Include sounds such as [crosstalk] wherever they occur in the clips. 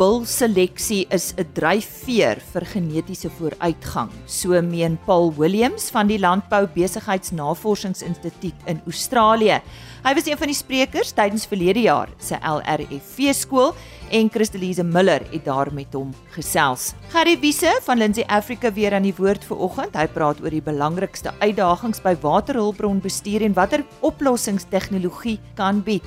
bulseleksie is 'n dryfveer vir genetiese vooruitgang, so meen Paul Williams van die Landbou Besigheidsnavorsingsinstituut in Australië. Hy was een van die sprekers tydens verlede jaar se LRFV skool en Christelise Miller het daar met hom gesels. Gerry Wiese van Lindsay Africa weer aan die woord vir oggend. Hy praat oor die belangrikste uitdagings by waterhulpbronbestuur en watter oplossings tegnologie kan bied.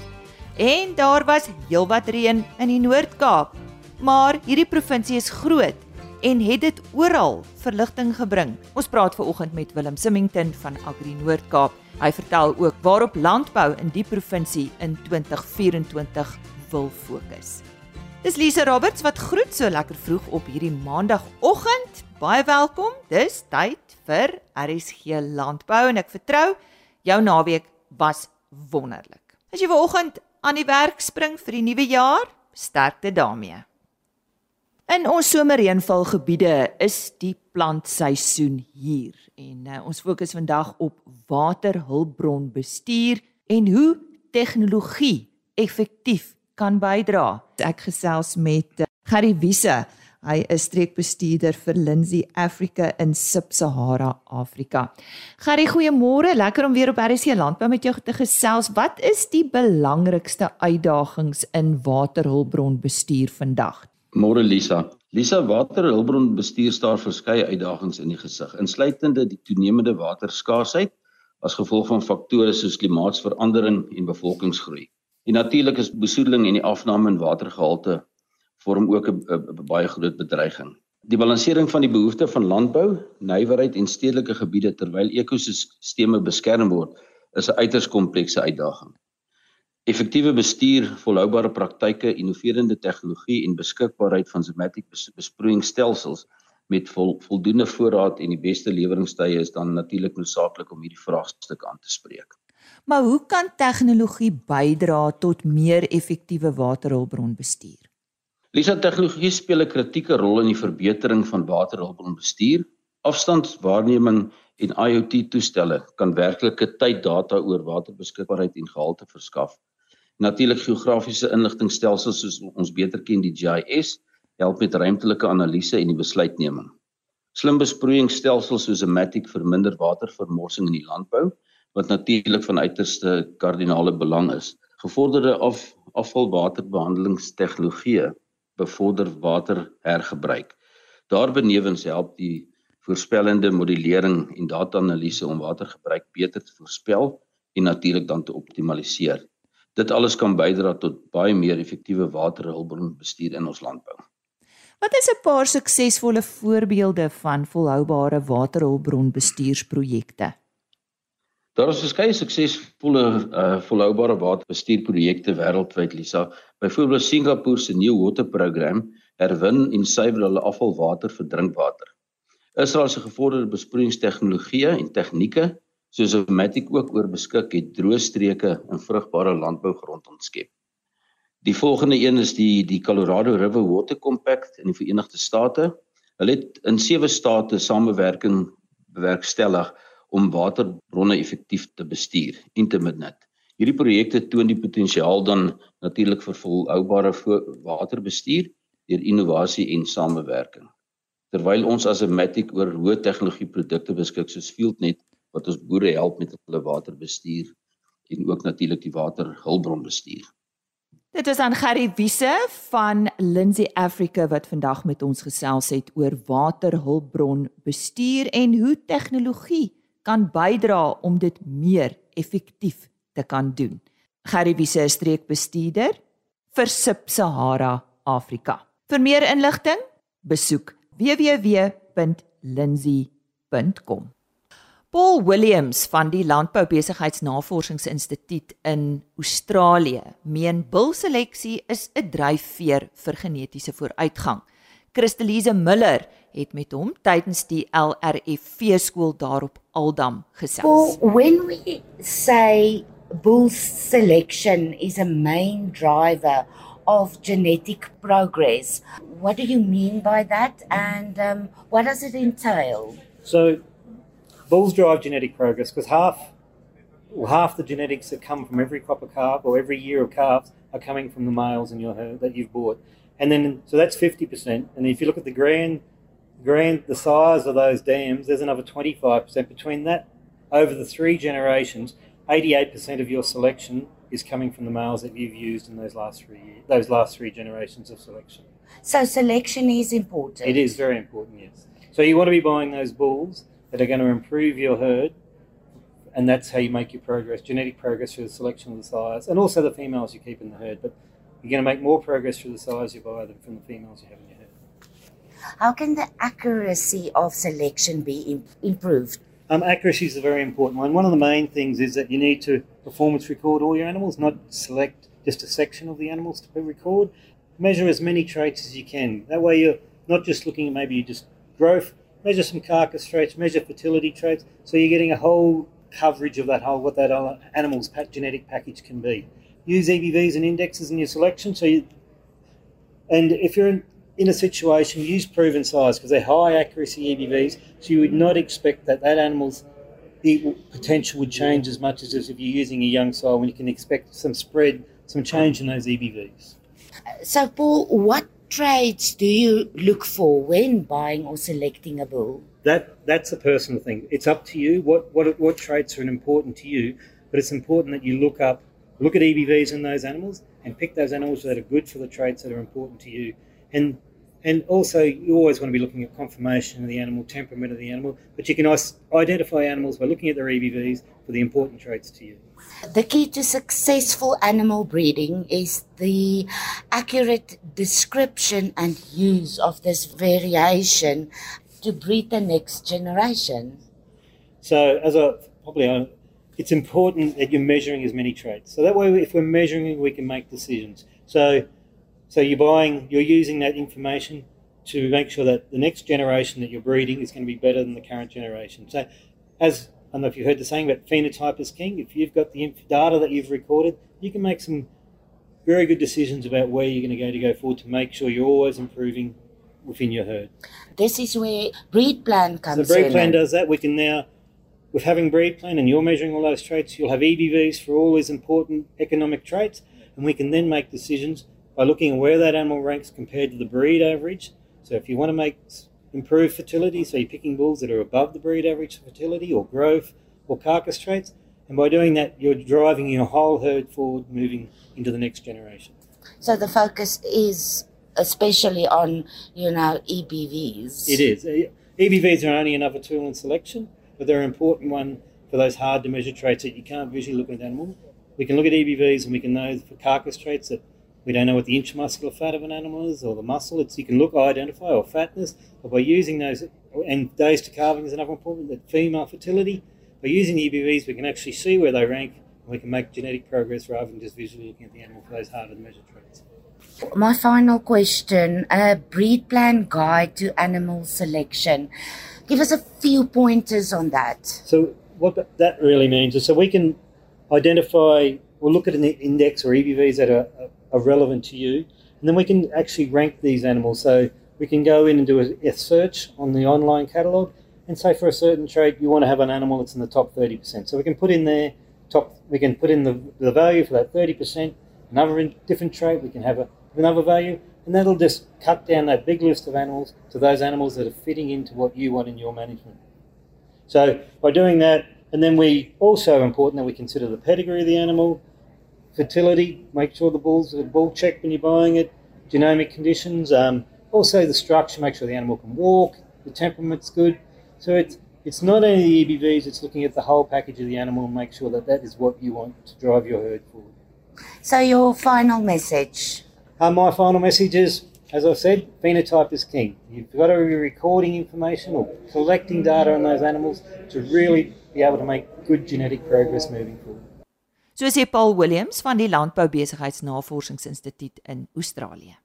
En daar was heelwat reën in die Noord-Kaap. Maar hierdie provinsie is groot en het dit oral verligting gebring. Ons praat ver oggend met Willem Simington van Agri Noord-Kaap. Hy vertel ook waarop landbou in die provinsie in 2024 wil fokus. Dis Lise Roberts wat groet so lekker vroeg op hierdie maandagooggend. Baie welkom. Dis tyd vir RSG Landbou en ek vertrou jou naweek was wonderlik. As jy vanoggend aan die werk spring vir die nuwe jaar, sterkte daarmee. In ons somerreënvalgebiede is die plantseisoen hier en uh, ons fokus vandag op waterhulpbronbestuur en hoe tegnologie effektief kan bydra. Ek gesels met uh, Gary Wiese. Hy is streekbestuurder vir Lindsay Africa in Sub-Sahara Afrika. Gary, goeiemôre. Lekker om weer op RC Landbou met jou te gesels. Wat is die belangrikste uitdagings in waterhulpbronbestuur vandag? Môre Lisa. Lisa, waterhulpbronbestuur staar verskeie uitdagings in die gesig, insluitende die toenemende waterskaarsheid as gevolg van faktore soos klimaatsverandering en bevolkingsgroei. Die natuurlike besoedeling en die afname in watergehalte vorm ook 'n baie groot bedreiging. Die balansering van die behoeftes van landbou, nywerheid en stedelike gebiede terwyl ekosisteme beskerm word, is 'n uiters komplekse uitdaging. Effektiewe bestuur, volhoubare praktyke, innoverende tegnologie en beskikbaarheid van somatic besproeiingsstelsels met vol, voldoende voorraad en die beste leweringstye is dan natuurlik noodsaaklik om hierdie vraagstuk aan te spreek. Maar hoe kan tegnologie bydra tot meer effektiewe waterhulpbronbestuur? Lisa tegnologie speel 'n kritieke rol in die verbetering van waterhulpbronbestuur. Afstandswaarneming en IoT toestelle kan werklike tyddata oor waterbeskikbaarheid en gehalte verskaf. Natuurlik geografiese inligtingstelsels soos ons beter ken die GIS help met ruimtelike analise en die besluitneming. Slim besproeiingsstelsels soos Matic verminder watervermorsing in die landbou wat natuurlik van uiterste kardinale belang is. Gevorderde af, afvalwaterbehandelingstegnologieë bevorder waterhergebruik. Daarbenewens help die voorspellende modellering en data-analise om watergebruik beter te voorspel en natuurlik dan te optimaliseer. Dit alles kan bydra tot baie meer effektiewe waterhulpbronbestuur in ons landbou. Wat is 'n paar suksesvolle voorbeelde van volhoubare waterhulpbronbestuursprojekte? Daar is verskeie suksesvolle uh, volhoubare waterbestuurprojekte wêreldwyd, Lisa. Byvoorbeeld Singapore se New Water Program herwin en suiwer hulle afvalwater vir drinkwater. Israel se gevorderde besproeiingstegnologieë en tegnieke soos Matic ook oor beskik het droë streke in vrugbare landbougrond ontskep. Die volgende een is die die Colorado River Water Compact in die Verenigde State. Hulle het in sewe state samewerking bewerkstellig om waterbronne effektief te bestuur, intermittent. Hierdie projekte toon die potensiaal dan natuurlik vir volhoubare waterbestuur deur innovasie en samewerking. Terwyl ons as 'n Matic oor hoë tegnologie produkte beskik soos FieldNet wat ons boere help met hulle waterbestuur en ook natuurlik die waterhulpbronbestuur. Dit is aan Gerry Wiese van Lindsay Africa wat vandag met ons gesels het oor waterhulpbronbestuur en hoe tegnologie kan bydra om dit meer effektief te kan doen. Gerry Wiese is streekbestuurder vir Sub-Sahara Afrika. Vir meer inligting, besoek www.lindsay.com. Paul Williams van die Landbou Besigheidsnavorsingsinstituut in Australië meen bulseleksie is 'n dryfveer vir genetiese vooruitgang. Christelise Miller het met hom tydens die LRF skool daarop Aldam gesels. Well, when we say bull selection is a main driver of genetic progress, what do you mean by that and um, what does it entail? So bulls drive genetic progress because half well, half the genetics that come from every crop of calf or every year of calves are coming from the males in your herd that you've bought And then, so that's 50%. And if you look at the grand, grand, the size of those dams, there's another 25% between that. Over the three generations, 88% of your selection is coming from the males that you've used in those last three years, those last three generations of selection. So selection is important. It is very important, yes. So you want to be buying those bulls that are going to improve your herd, and that's how you make your progress, genetic progress through the selection of the sires, and also the females you keep in the herd. But you're going to make more progress through the sires you buy than from the females you have in your herd. How can the accuracy of selection be improved? Um, accuracy is a very important one. One of the main things is that you need to performance record all your animals, not select just a section of the animals to record. Measure as many traits as you can. That way, you're not just looking at maybe you just growth. Measure some carcass traits. Measure fertility traits. So you're getting a whole coverage of that whole what that animal's genetic package can be. Use EBVs and indexes in your selection. So you, and if you're in, in a situation, use proven size because they're high accuracy EBVs. So you would not expect that that animal's potential would change as much as if you're using a young sire when you can expect some spread, some change in those EBVs. So, Paul, what traits do you look for when buying or selecting a bull? That that's a personal thing. It's up to you. What what what traits are important to you? But it's important that you look up, look at EBVs in those animals, and pick those animals that are good for the traits that are important to you. And and also, you always want to be looking at conformation of the animal, temperament of the animal, but you can identify animals by looking at their EBVs for the important traits to you. The key to successful animal breeding is the accurate description and use of this variation to breed the next generation. So, as a probably, uh, it's important that you're measuring as many traits. So that way, if we're measuring, we can make decisions. So so you're buying, you're using that information to make sure that the next generation that you're breeding is going to be better than the current generation. So, as don't know if you've heard the saying about phenotype is king. If you've got the data that you've recorded, you can make some very good decisions about where you're going to go to go forward to make sure you're always improving within your herd. This is where breed plan comes so the breed in. plan does that. We can now, with having breed plan and you're measuring all those traits, you'll have EBVs for all these important economic traits, and we can then make decisions by looking at where that animal ranks compared to the breed average. So if you want to make improve fertility, so you're picking bulls that are above the breed average fertility or growth or carcass traits, and by doing that, you're driving your whole herd forward, moving into the next generation. So the focus is especially on, you know, EBVs. It is. EBVs are only another tool in selection, but they're an important one for those hard to measure traits that you can't visually look at an animal. We can look at EBVs and we can know for carcass traits that we don't know what the intramuscular fat of an animal is or the muscle. It's you can look identify or fatness, but by using those and days to calving is another important that female fertility. By using the EBVs, we can actually see where they rank, and we can make genetic progress rather than just visually looking at the animal for those harder to measure traits. My final question: a breed plan guide to animal selection. Give us a few pointers on that. So what that really means is so we can identify. We'll look at an index or EBVs that are are relevant to you. And then we can actually rank these animals. So we can go in and do a, search on the online catalogue and say for a certain trait you want to have an animal that's in the top 30%. So we can put in there top we can put in the, the value for that 30%, another different trait, we can have a, another value, and that'll just cut down that big list of animals to those animals that are fitting into what you want in your management. So by doing that, and then we also important that we consider the pedigree of the animal, fertility, make sure the bull's a bull check when you're buying it, genomic conditions, um, also the structure, make sure the animal can walk, the temperament's good. So it's it's not only the EBVs, it's looking at the whole package of the animal and make sure that that is what you want to drive your herd forward. So your final message? Uh, my final message is, as I said, phenotype is king. You've got to be recording information or collecting data on those animals to really be able to make good genetic progress moving forward. So sê Paul Williams van die Landbou Besigheidsnavorsingsinstituut in Australië.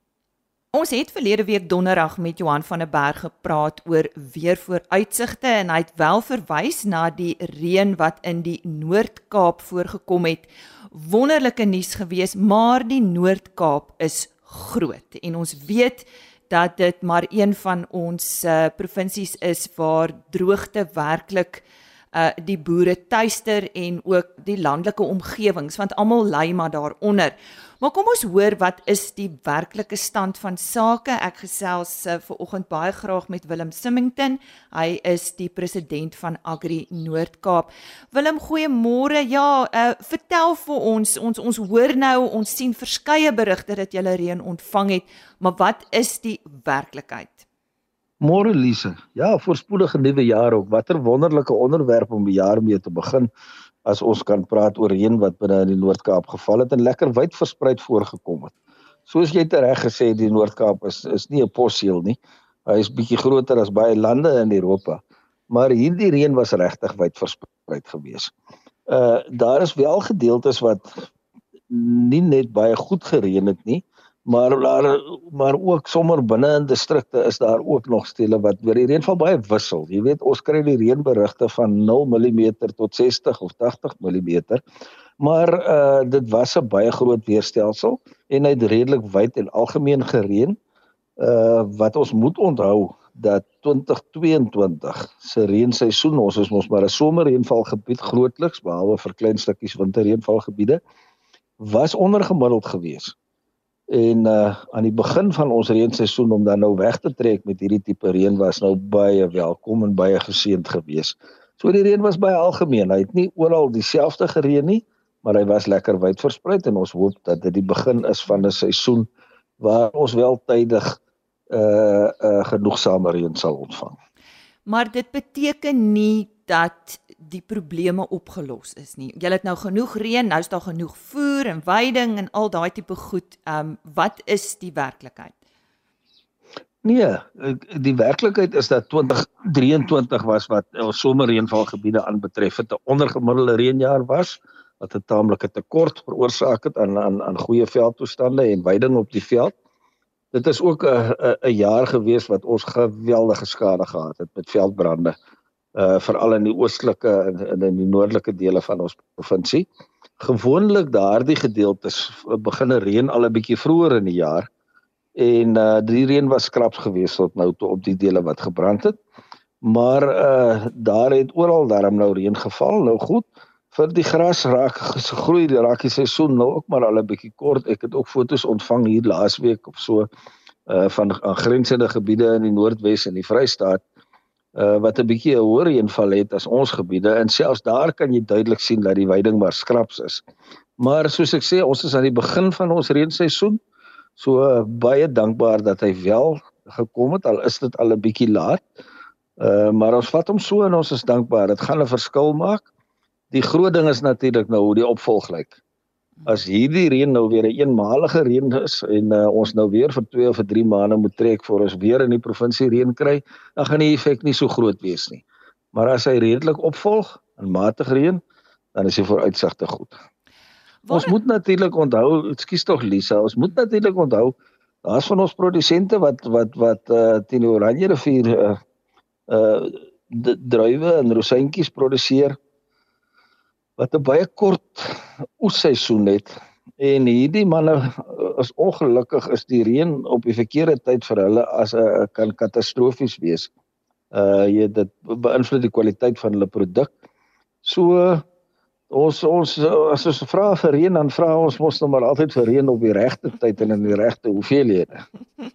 Ons het verlede week donderdag met Johan van der Berg gepraat oor weer vooruitsigte en hy het wel verwys na die reën wat in die Noord-Kaap voorgekom het. Wonderlike nuus gewees, maar die Noord-Kaap is groot en ons weet dat dit maar een van ons uh, provinsies is waar droogte werklik uh die boere tuister en ook die landelike omgewings want almal lê maar daaronder. Maar kom ons hoor wat is die werklike stand van sake. Ek gesels uh, ver oggend baie graag met Willem Simmington. Hy is die president van Agri Noord-Kaap. Willem, goeiemôre. Ja, uh, vertel vir ons. Ons ons hoor nou, ons sien verskeie berigte dat jy reën ontvang het, maar wat is die werklikheid? Môre Lise. Ja, voorspoedige nuwe jaar ook. Watter wonderlike onderwerp om die jaar mee te begin as ons kan praat oor reën wat binne in die Noord-Kaap geval het en lekker wyd versprei voorgekom het. Soos jy tereg gesê het, die Noord-Kaap is is nie 'n posseel nie. Hy is bietjie groter as baie lande in Europa. Maar hierdie reën was regtig wyd versprei gewees. Uh daar is wel gedeeltes wat nie net baie goed gereën het nie, maar daar maar ook sommer binne in distrikte is daar ook nog stele wat oor die reënval baie wissel. Jy weet, ons kry die reënberigte van 0 mm tot 60 of 80 mm. Maar uh dit was 'n baie groot weerstelsel en hy het redelik wyd en algemeen gereën. Uh wat ons moet onthou dat 2022 se reenseisoen ons is mos maar 'n somerreënvalgebied grootliks behalwe vir klein stukkies winterreënvalgebiede was ondergemiddeld geweest En uh aan die begin van ons reenseisoen om dan nou weg te trek met hierdie tipe reën was nou baie welkom en baie geseënd geweest. So die reën was baie algemeen. Hy het nie oral dieselfde gereën nie, maar hy was lekker wyd versprei en ons hoop dat dit die begin is van 'n seisoen waar ons wel tydig uh uh genoegsame reën sal ontvang. Maar dit beteken nie dat die probleme opgelos is nie. Jy het nou genoeg reën, nou is daar genoeg voer en veiding en al daai tipe goed. Ehm um, wat is die werklikheid? Nee, die werklikheid is dat 2023 was wat ons somerreënvalgebiede aanbetref het 'n ondergemiddelde reënjaar was wat 'n taamlike tekort veroorsaak het aan aan aan goeie veldtoestande en veiding op die veld. Dit is ook 'n 'n jaar gewees wat ons geweldige skade gehad het met veldbrande uh veral in die oostelike en in, die noordelike dele van ons provinsie. Gewoonlik daardie gedeeltes begin reën al 'n bietjie vroeër in die jaar en uh die reën was skraps gewees tot nou toe op die dele wat gebrand het. Maar uh daar het oral daarom nou reën geval. Nou goed, vir die gras raak gegroei die raak die seisoen nou ook maar al 'n bietjie kort. Ek het ook fotos ontvang hier laasweek of so uh van aangrensende gebiede in die Noordwes en die Vrystaat uh, wat 'n bietjie 'n hoër reënval het as ons gebiede en selfs daar kan jy duidelik sien dat die veiding maar skraps is. Maar soos ek sê, ons is aan die begin van ons reenseisoen. So uh, baie dankbaar dat hy wel gekom het al is dit al 'n bietjie laat. Uh maar ons vat hom so en ons is dankbaar. Dit gaan 'n verskil maak. Die groot ding is natuurlik nou hoe die opvolg lyk as hierdie reën nou weer 'n een eenmalige reën is en uh, ons nou weer vir 2 of vir 3 maande moet trek voor ons weer in die provinsie reën kry, dan gaan die effek nie so groot wees nie. Maar as hy redelik opvolg en matig reën, dan is die vooruitsigte goed. Waar... Ons moet natuurlik onthou, ekskuus tog Lisa, ons moet natuurlik onthou daar's van ons produsente wat wat wat uh, teen die Oranje rivier uh uh druiwe en rosientjies produseer wat 'n baie kort oesseisoen het en hierdie manne is ongelukkig is die reën op die verkeerde tyd vir hulle as 'n kan katastrofies wees. Uh jy dit beïnvloed die kwaliteit van hulle produk. So ons ons as ons vra vir reën dan vra ons mos nou maar altyd vir reën op die regte tyd en in die regte hoeveelhede.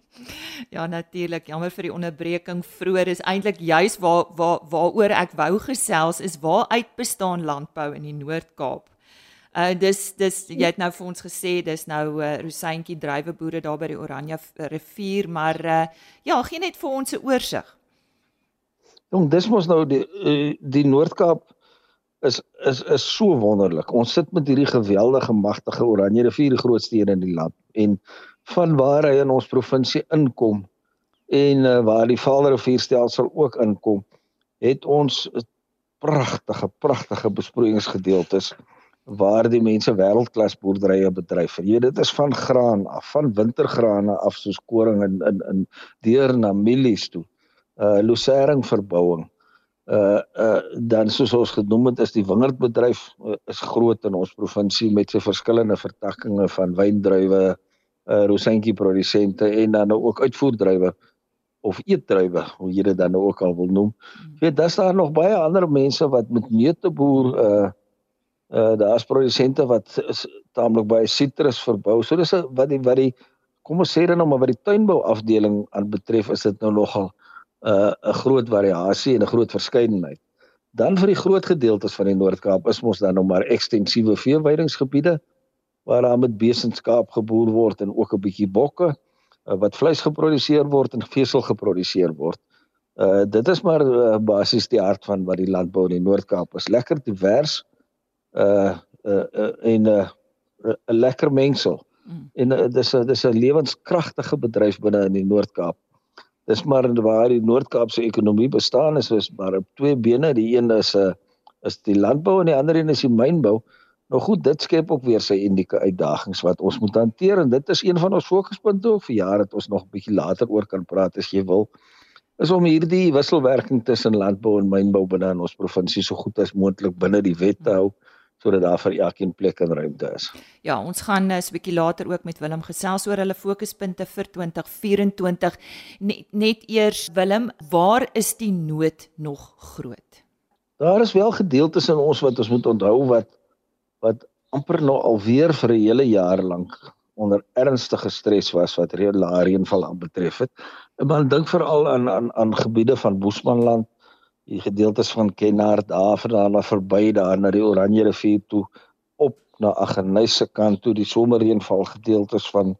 [laughs] ja natuurlik, jammer vir die onderbreking vroeër is eintlik juis waar waar waaroor ek wou gesels is waar uit bestaan landbou in die Noord-Kaap. Uh dis dis jy het nou vir ons gesê dis nou uh, Roseintjie druiweboere daar by die Oranje rivier, maar uh ja, gee net vir ons 'n oorsig. Jong, dis mos nou die uh, die Noord-Kaap is is is so wonderlik. Ons sit met hierdie geweldige magtige Oranje rivier, die grootste een in die land en van waar hy in ons provinsie inkom en uh, waar die Vaalrivierstelsel ook inkom, het ons pragtige pragtige besproeiingsgedeeltes waar die mense wêreldklas boerderye bedryf. Weet dit is van graan af, van wintergrane af soos koring en in in deur na mielies toe. Uh lucerne verbouing uh uh dan soos ons genoem het is die wingerdbedryf uh, is groot in ons provinsie met sy verskillende vertakkings van wyndruiwe uh rosientjie produsente en dan ook uitvoerdruiwe of eetdruiwe, hoe jy dit dan nou ook al wil noem. Jy weet, daar's daar nog baie ander mense wat met neute boer uh uh daar's produsente wat taamlik baie sitrus verbou. So dis wat die wat die kom ons sê dan nou maar wat die tuinbou afdeling aan betref, is dit nou nogal uh 'n groot variasie en 'n groot verskeidenheid. Dan vir die groot gedeeltes van die Noord-Kaap is mos dan nou maar ekstensiewe veeweidingsgebiede waar daar met besenskaap geboer word en ook 'n bietjie bokke uh, wat vleis geproduseer word en vesel geproduseer word. Uh dit is maar uh, basies die hart van wat die landbou in die Noord-Kaap is. Lekker divers uh uh, uh en 'n uh, 'n lekker mengsel. Mm. En uh, dis 'n dis 'n lewenskragtige bedryf binne in die Noord-Kaap. Dis maar waar die Noord-Kaapse ekonomie bestaan is, is maar op twee bene. Die een is 'n uh, is die landbou en die ander een is die mynbou. Nou goed, dit skep ook weer sy unieke uitdagings wat ons moet hanteer en dit is een van ons fokuspunte ook vir jare dat ons nog 'n bietjie later oor kan praat as jy wil. Is om hierdie wisselwerking tussen landbou en mynbou binne in ons provinsie so goed as moontlik binne die wet te hou sodat daar vir elkeen plek en ruimte is. Ja, ons gaan eh, 'n bietjie later ook met Willem gesels oor hulle fokuspunte vir 2024. Net, net eers Willem, waar is die nood nog groot? Daar is wel gedeeltes in ons wat ons moet onthou wat wat amper nou alweer vir 'n hele jaar lank onder ernstige stres was wat reënval aan betref het. En man dink veral aan aan aan gebiede van Boesmanland, die gedeeltes van Kenhardt daar vandaan verby daar na die Oranje rivier toe op na Aggeneys se kant toe die somerreënval gedeeltes van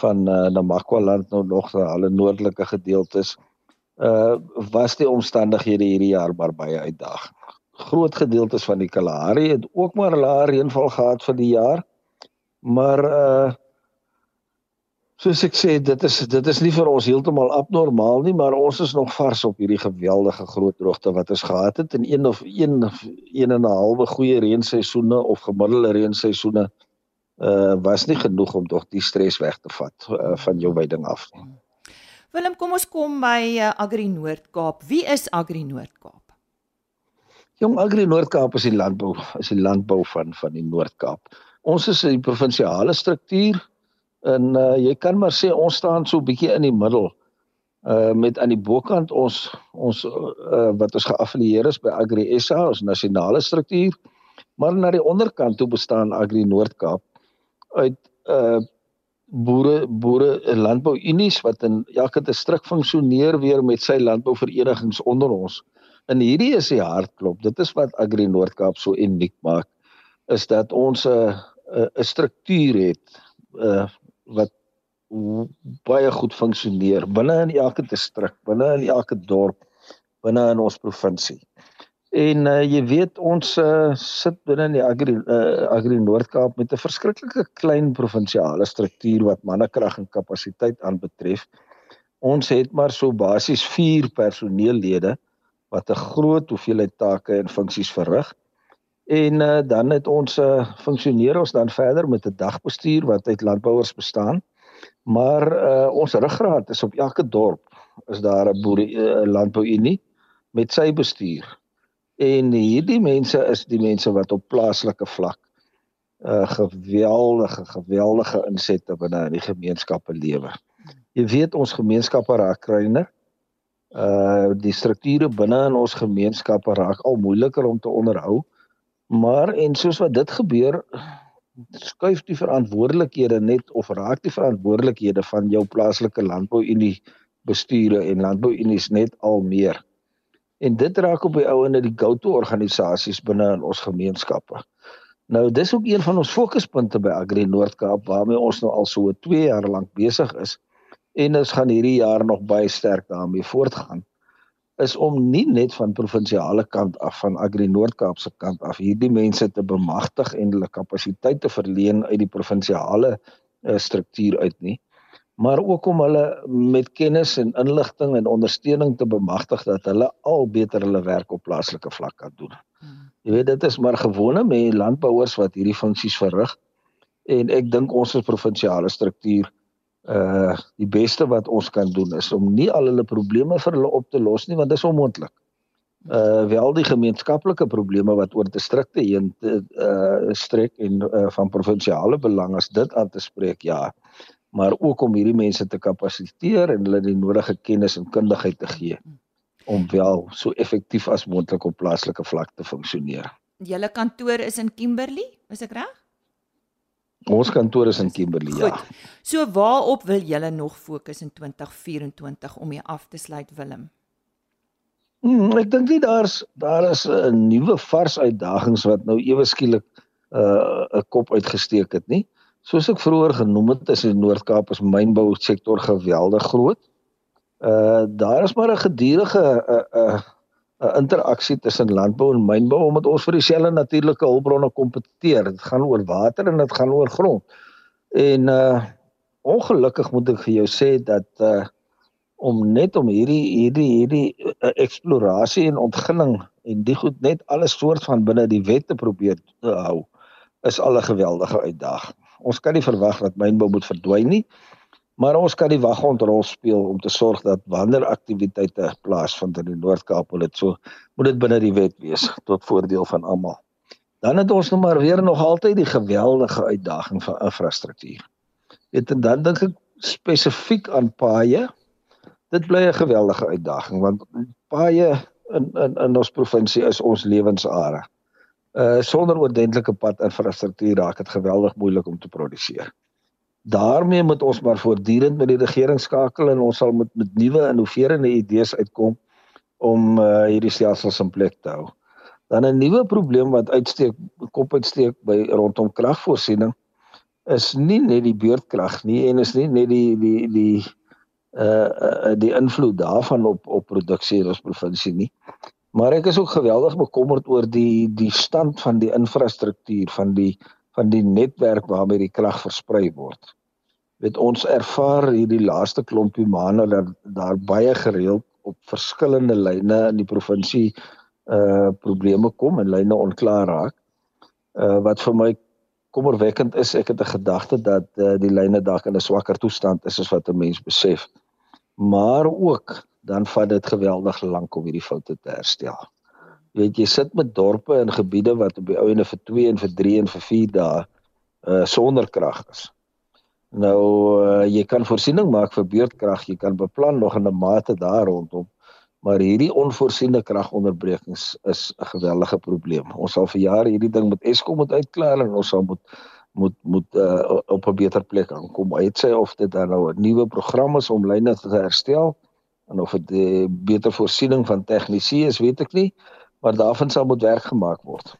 van uh, Namakwa-land nou nog na alle noordelike gedeeltes uh was die omstandighede hierdie jaar maar baie uitdagend groot gedeeltes van die Kalahari het ook maar lae reënval gehad vir die jaar. Maar uh soos ek sê, dit is dit is nie vir ons heeltemal abnormaal nie, maar ons is nog vars op hierdie geweldige groot droogte wat ons gehad het in een of een een en 'n halwe goeie reenseisoene of gemiddelde reenseisoene uh was nie genoeg om tog die stres weg te vat uh, van jou weiding af nie. Willem, kom ons kom by uh, Agri Noord-Kaap. Wie is Agri Noord-Kaap? Jong Agri Noord-Kaap is die landbou, is die landbou van van die Noord-Kaap. Ons is 'n provinsiale struktuur en uh, jy kan maar sê ons staan so 'n bietjie in die middel. Uh met aan die bokant ons ons uh, wat ons geaffilieer is by Agri SA, ons nasionale struktuur, maar na die onderkant toe bestaan Agri Noord-Kaap uit uh boere boere landbouunies wat in elke distrik funksioneer weer met sy landbouverenigings onder ons. En hierdie is die hartklop. Dit is wat Agri Noord-Kaap so uniek maak is dat ons 'n 'n struktuur het uh wat baie goed funksioneer binne in elke distrik, binne in elke dorp, binne in ons provinsie. En uh, jy weet ons uh, sit binne in die Agri uh, Agri Noord-Kaap met 'n verskriklike klein provinsiale struktuur wat mannekrag en kapasiteit aanbetref. Ons het maar so basies 4 personeellede wat 'n groot hoeveelheid take en funksies verrig. En uh, dan het ons uh, funksioneer ons dan verder met 'n dagbestuur wat uit landbouers bestaan. Maar uh, ons ruggraat is op elke dorp is daar 'n boere uh, landbouunie met sy bestuur. En hierdie mense is die mense wat op plaaslike vlak 'n uh, geweldige geweldige insette binne in die gemeenskappe lewer. Jy weet ons gemeenskappe raak kleiner uh die strukture binne in ons gemeenskappe raak al moeiliker om te onderhou. Maar en soos wat dit gebeur, skuif die verantwoordelikhede net of raak die verantwoordelikhede van jou plaaslike landbouunie besture en landbouunies net al meer. En dit raak op die ou en die go-to organisasies binne in ons gemeenskappe. Nou dis ook een van ons fokuspunte by Agri Noord-Kaap waarmee ons nou al so 2 jaar lank besig is en ons gaan hierdie jaar nog baie sterk daarmee voortgaan is om nie net van provinsiale kant af van Agri Noord-Kaap se kant af hierdie mense te bemagtig en hulle kapasiteit te verleen uit die provinsiale uh, struktuur uit nie maar ook om hulle met kennis en inligting en ondersteuning te bemagtig dat hulle al beter hulle werk op plaaslike vlak kan doen. Hmm. Jy weet dit is maar gewone mense landbouers wat hierdie funksies verrig en ek dink ons as provinsiale struktuur uh die beste wat ons kan doen is om nie al hulle probleme vir hulle op te los nie want dit is onmoontlik. Uh wel die gemeenskaplike probleme wat oor distrikte heen te uh strek en uh, van provinsiale belang as dit aan te spreek ja. maar ook om hierdie mense te kapasiteer en hulle die nodige kennis en kundigheid te gee om wel so effektief as moontlik op plaaslike vlak te funksioneer. Julle kantoor is in Kimberley, is ek reg? Ons kantoor is in Kimberley, ja. Goed. So waarop wil julle nog fokus in 2024 om hier af te sluit Willem? Hmm, ek dink nie daar's daar is 'n nuwe vars uitdagings wat nou ewe skielik 'n uh, 'n kop uitgesteek het nie. Soos ek vroeër genoem het, is die Noord-Kaap se mynbou sektor geweldig groot. Uh daar is maar 'n gedurende 'n uh, 'n uh, 'n interaksie tussen landbou en mynbou omdat ons vir dieselfde natuurlike hulpbronne kompeteer. Dit gaan oor water en dit gaan oor grond. En uh ongelukkig moet ek vir jou sê dat uh om net om hierdie hierdie hierdie uh, eksplorasie en ontginning en die goed net alles soort van binne die wet te probeer te hou is al 'n geweldige uitdaging. Ons kan nie verwag dat mynbou moet verdwyn nie. Maar ons kan die waghondrol speel om te sorg dat wanneer aktiwiteite plaasvind in die Noord-Kaap, moet dit so moet dit binne die wet wees tot voordeel van almal. Dan het ons nou maar weer nog altyd die geweldige uitdaging van infrastruktuur. Weet en dan dink ek spesifiek aan paaie. Dit bly 'n geweldige uitdaging want paaie in in in ons provinsie is ons lewensare. Uh sonder oordentlike padinfrastruktuur raak dit geweldig moeilik om te produseer daarmee moet ons maar voortdurend met die regering skakel en ons sal met met nuwe innoverende idees uitkom om uh, hierdie stelsels in plek te hou. Dan 'n nuwe probleem wat uitsteek kop uitsteek by rondom kragvoorsiening is nie net die beurtkrag nie en is nie net die die die uh, uh die invloed daarvan op op produksie in ons provinsie nie. Maar ek is ook geweldig bekommerd oor die die stand van die infrastruktuur van die van die netwerk waarmee die krag versprei word. Weet ons ervaar hierdie laaste klompie maande dat daar baie gereeld op verskillende lyne in die provinsie uh probleme kom en lyne onklaar raak. Uh wat vir my kommerwekkend is, ek het 'n gedagte dat uh, die lyne dalk in 'n swakker toestand is as wat 'n mens besef. Maar ook dan vat dit geweldig lank om hierdie foute te herstel weet jy sit met dorpe en gebiede wat op die ou ene vir 2 en vir 3 en vir 4 dae uh sonder krag is. Nou uh, jy kan voorsiening maak vir beurtkrag, jy kan beplan nog in 'n mate daar rondom, maar hierdie onvoorsiene kragonderbrekings is 'n geweldige probleem. Ons sal vir jare hierdie ding met Eskom moet uitklaar en ons sal moet moet moet uh, op 'n beter plek aankom. Hy sê of dit dan nou 'n nuwe program is om lyne te herstel en of dit beter voorsiening van tegnisie is, weet ek nie maar daarvan sal moet werk gemaak word.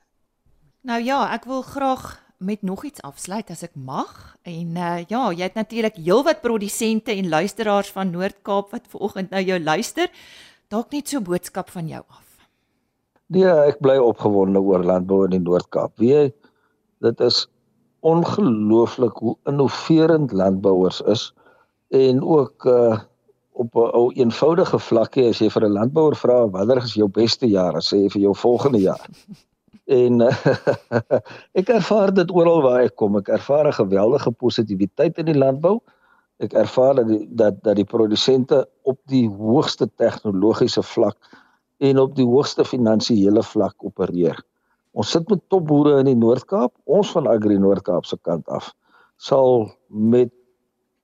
Nou ja, ek wil graag met nog iets afsluit as ek mag. En uh ja, jy het natuurlik heelwat produsente en luisteraars van Noord-Kaap wat vanoggend nou jou luister. Dalk net so boodskap van jou af. Nee, ek bly opgewonde oor landbou in die Noord-Kaap. Wie dit is ongelooflik hoe innoverend landbouers is en ook uh op 'n ou eenvoudige vlakkie as jy vir 'n landbouer vra wanneer is jou beste jaar, sê hy vir jou volgende jaar. [laughs] En [laughs] ek ervaar dit oral waar ek kom. Ek ervaar 'n geweldige positiwiteit in die landbou. Ek ervaar dat die, dat dat die produsente op die hoogste tegnologiese vlak en op die hoogste finansiële vlak opereer. Ons sit met topboere in die Noord-Kaap, ons van Agri Noord-Kaap se kant af sal met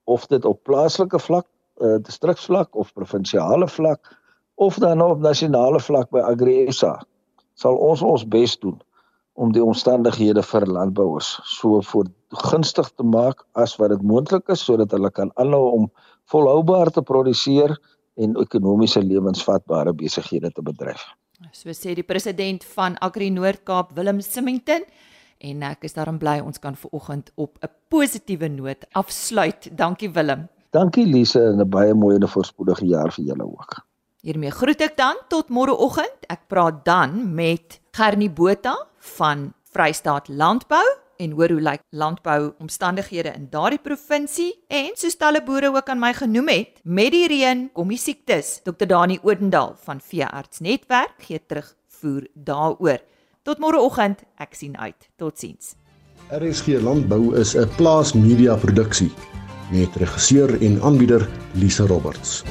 of dit op plaaslike vlak uh, distriksvlak of provinsiale vlak of dan op nasionale vlak by AgriSA sal ons ons bes doen om die omstandighede vir landbouers so voor gunstig te maak as wat dit moontlik is sodat hulle kan aanhou om volhoubaar te produseer en ekonomiese lewensvatbare besighede te bedryf. So sê die president van Agri Noord-Kaap Willem Simington en ek is daarom bly ons kan ver oggend op 'n positiewe noot afsluit. Dankie Willem. Dankie Lise en 'n baie mooi en voorspoedige jaar vir julle ook. Hiermee groet ek dan tot môreoggend. Ek praat dan met Gernie Botha van Vrystaat Landbou en hoor hoe lyk landbou omstandighede in daardie provinsie en soos talle boere ook aan my genoem het met die reën kom die siektes. Dr Dani Odendaal van Veearts Netwerk gee terugvoer daaroor. Tot môreoggend, ek sien uit. Totsiens. RSG Landbou is 'n plaas media produksie met regisseur en aanbieder Lisa Roberts.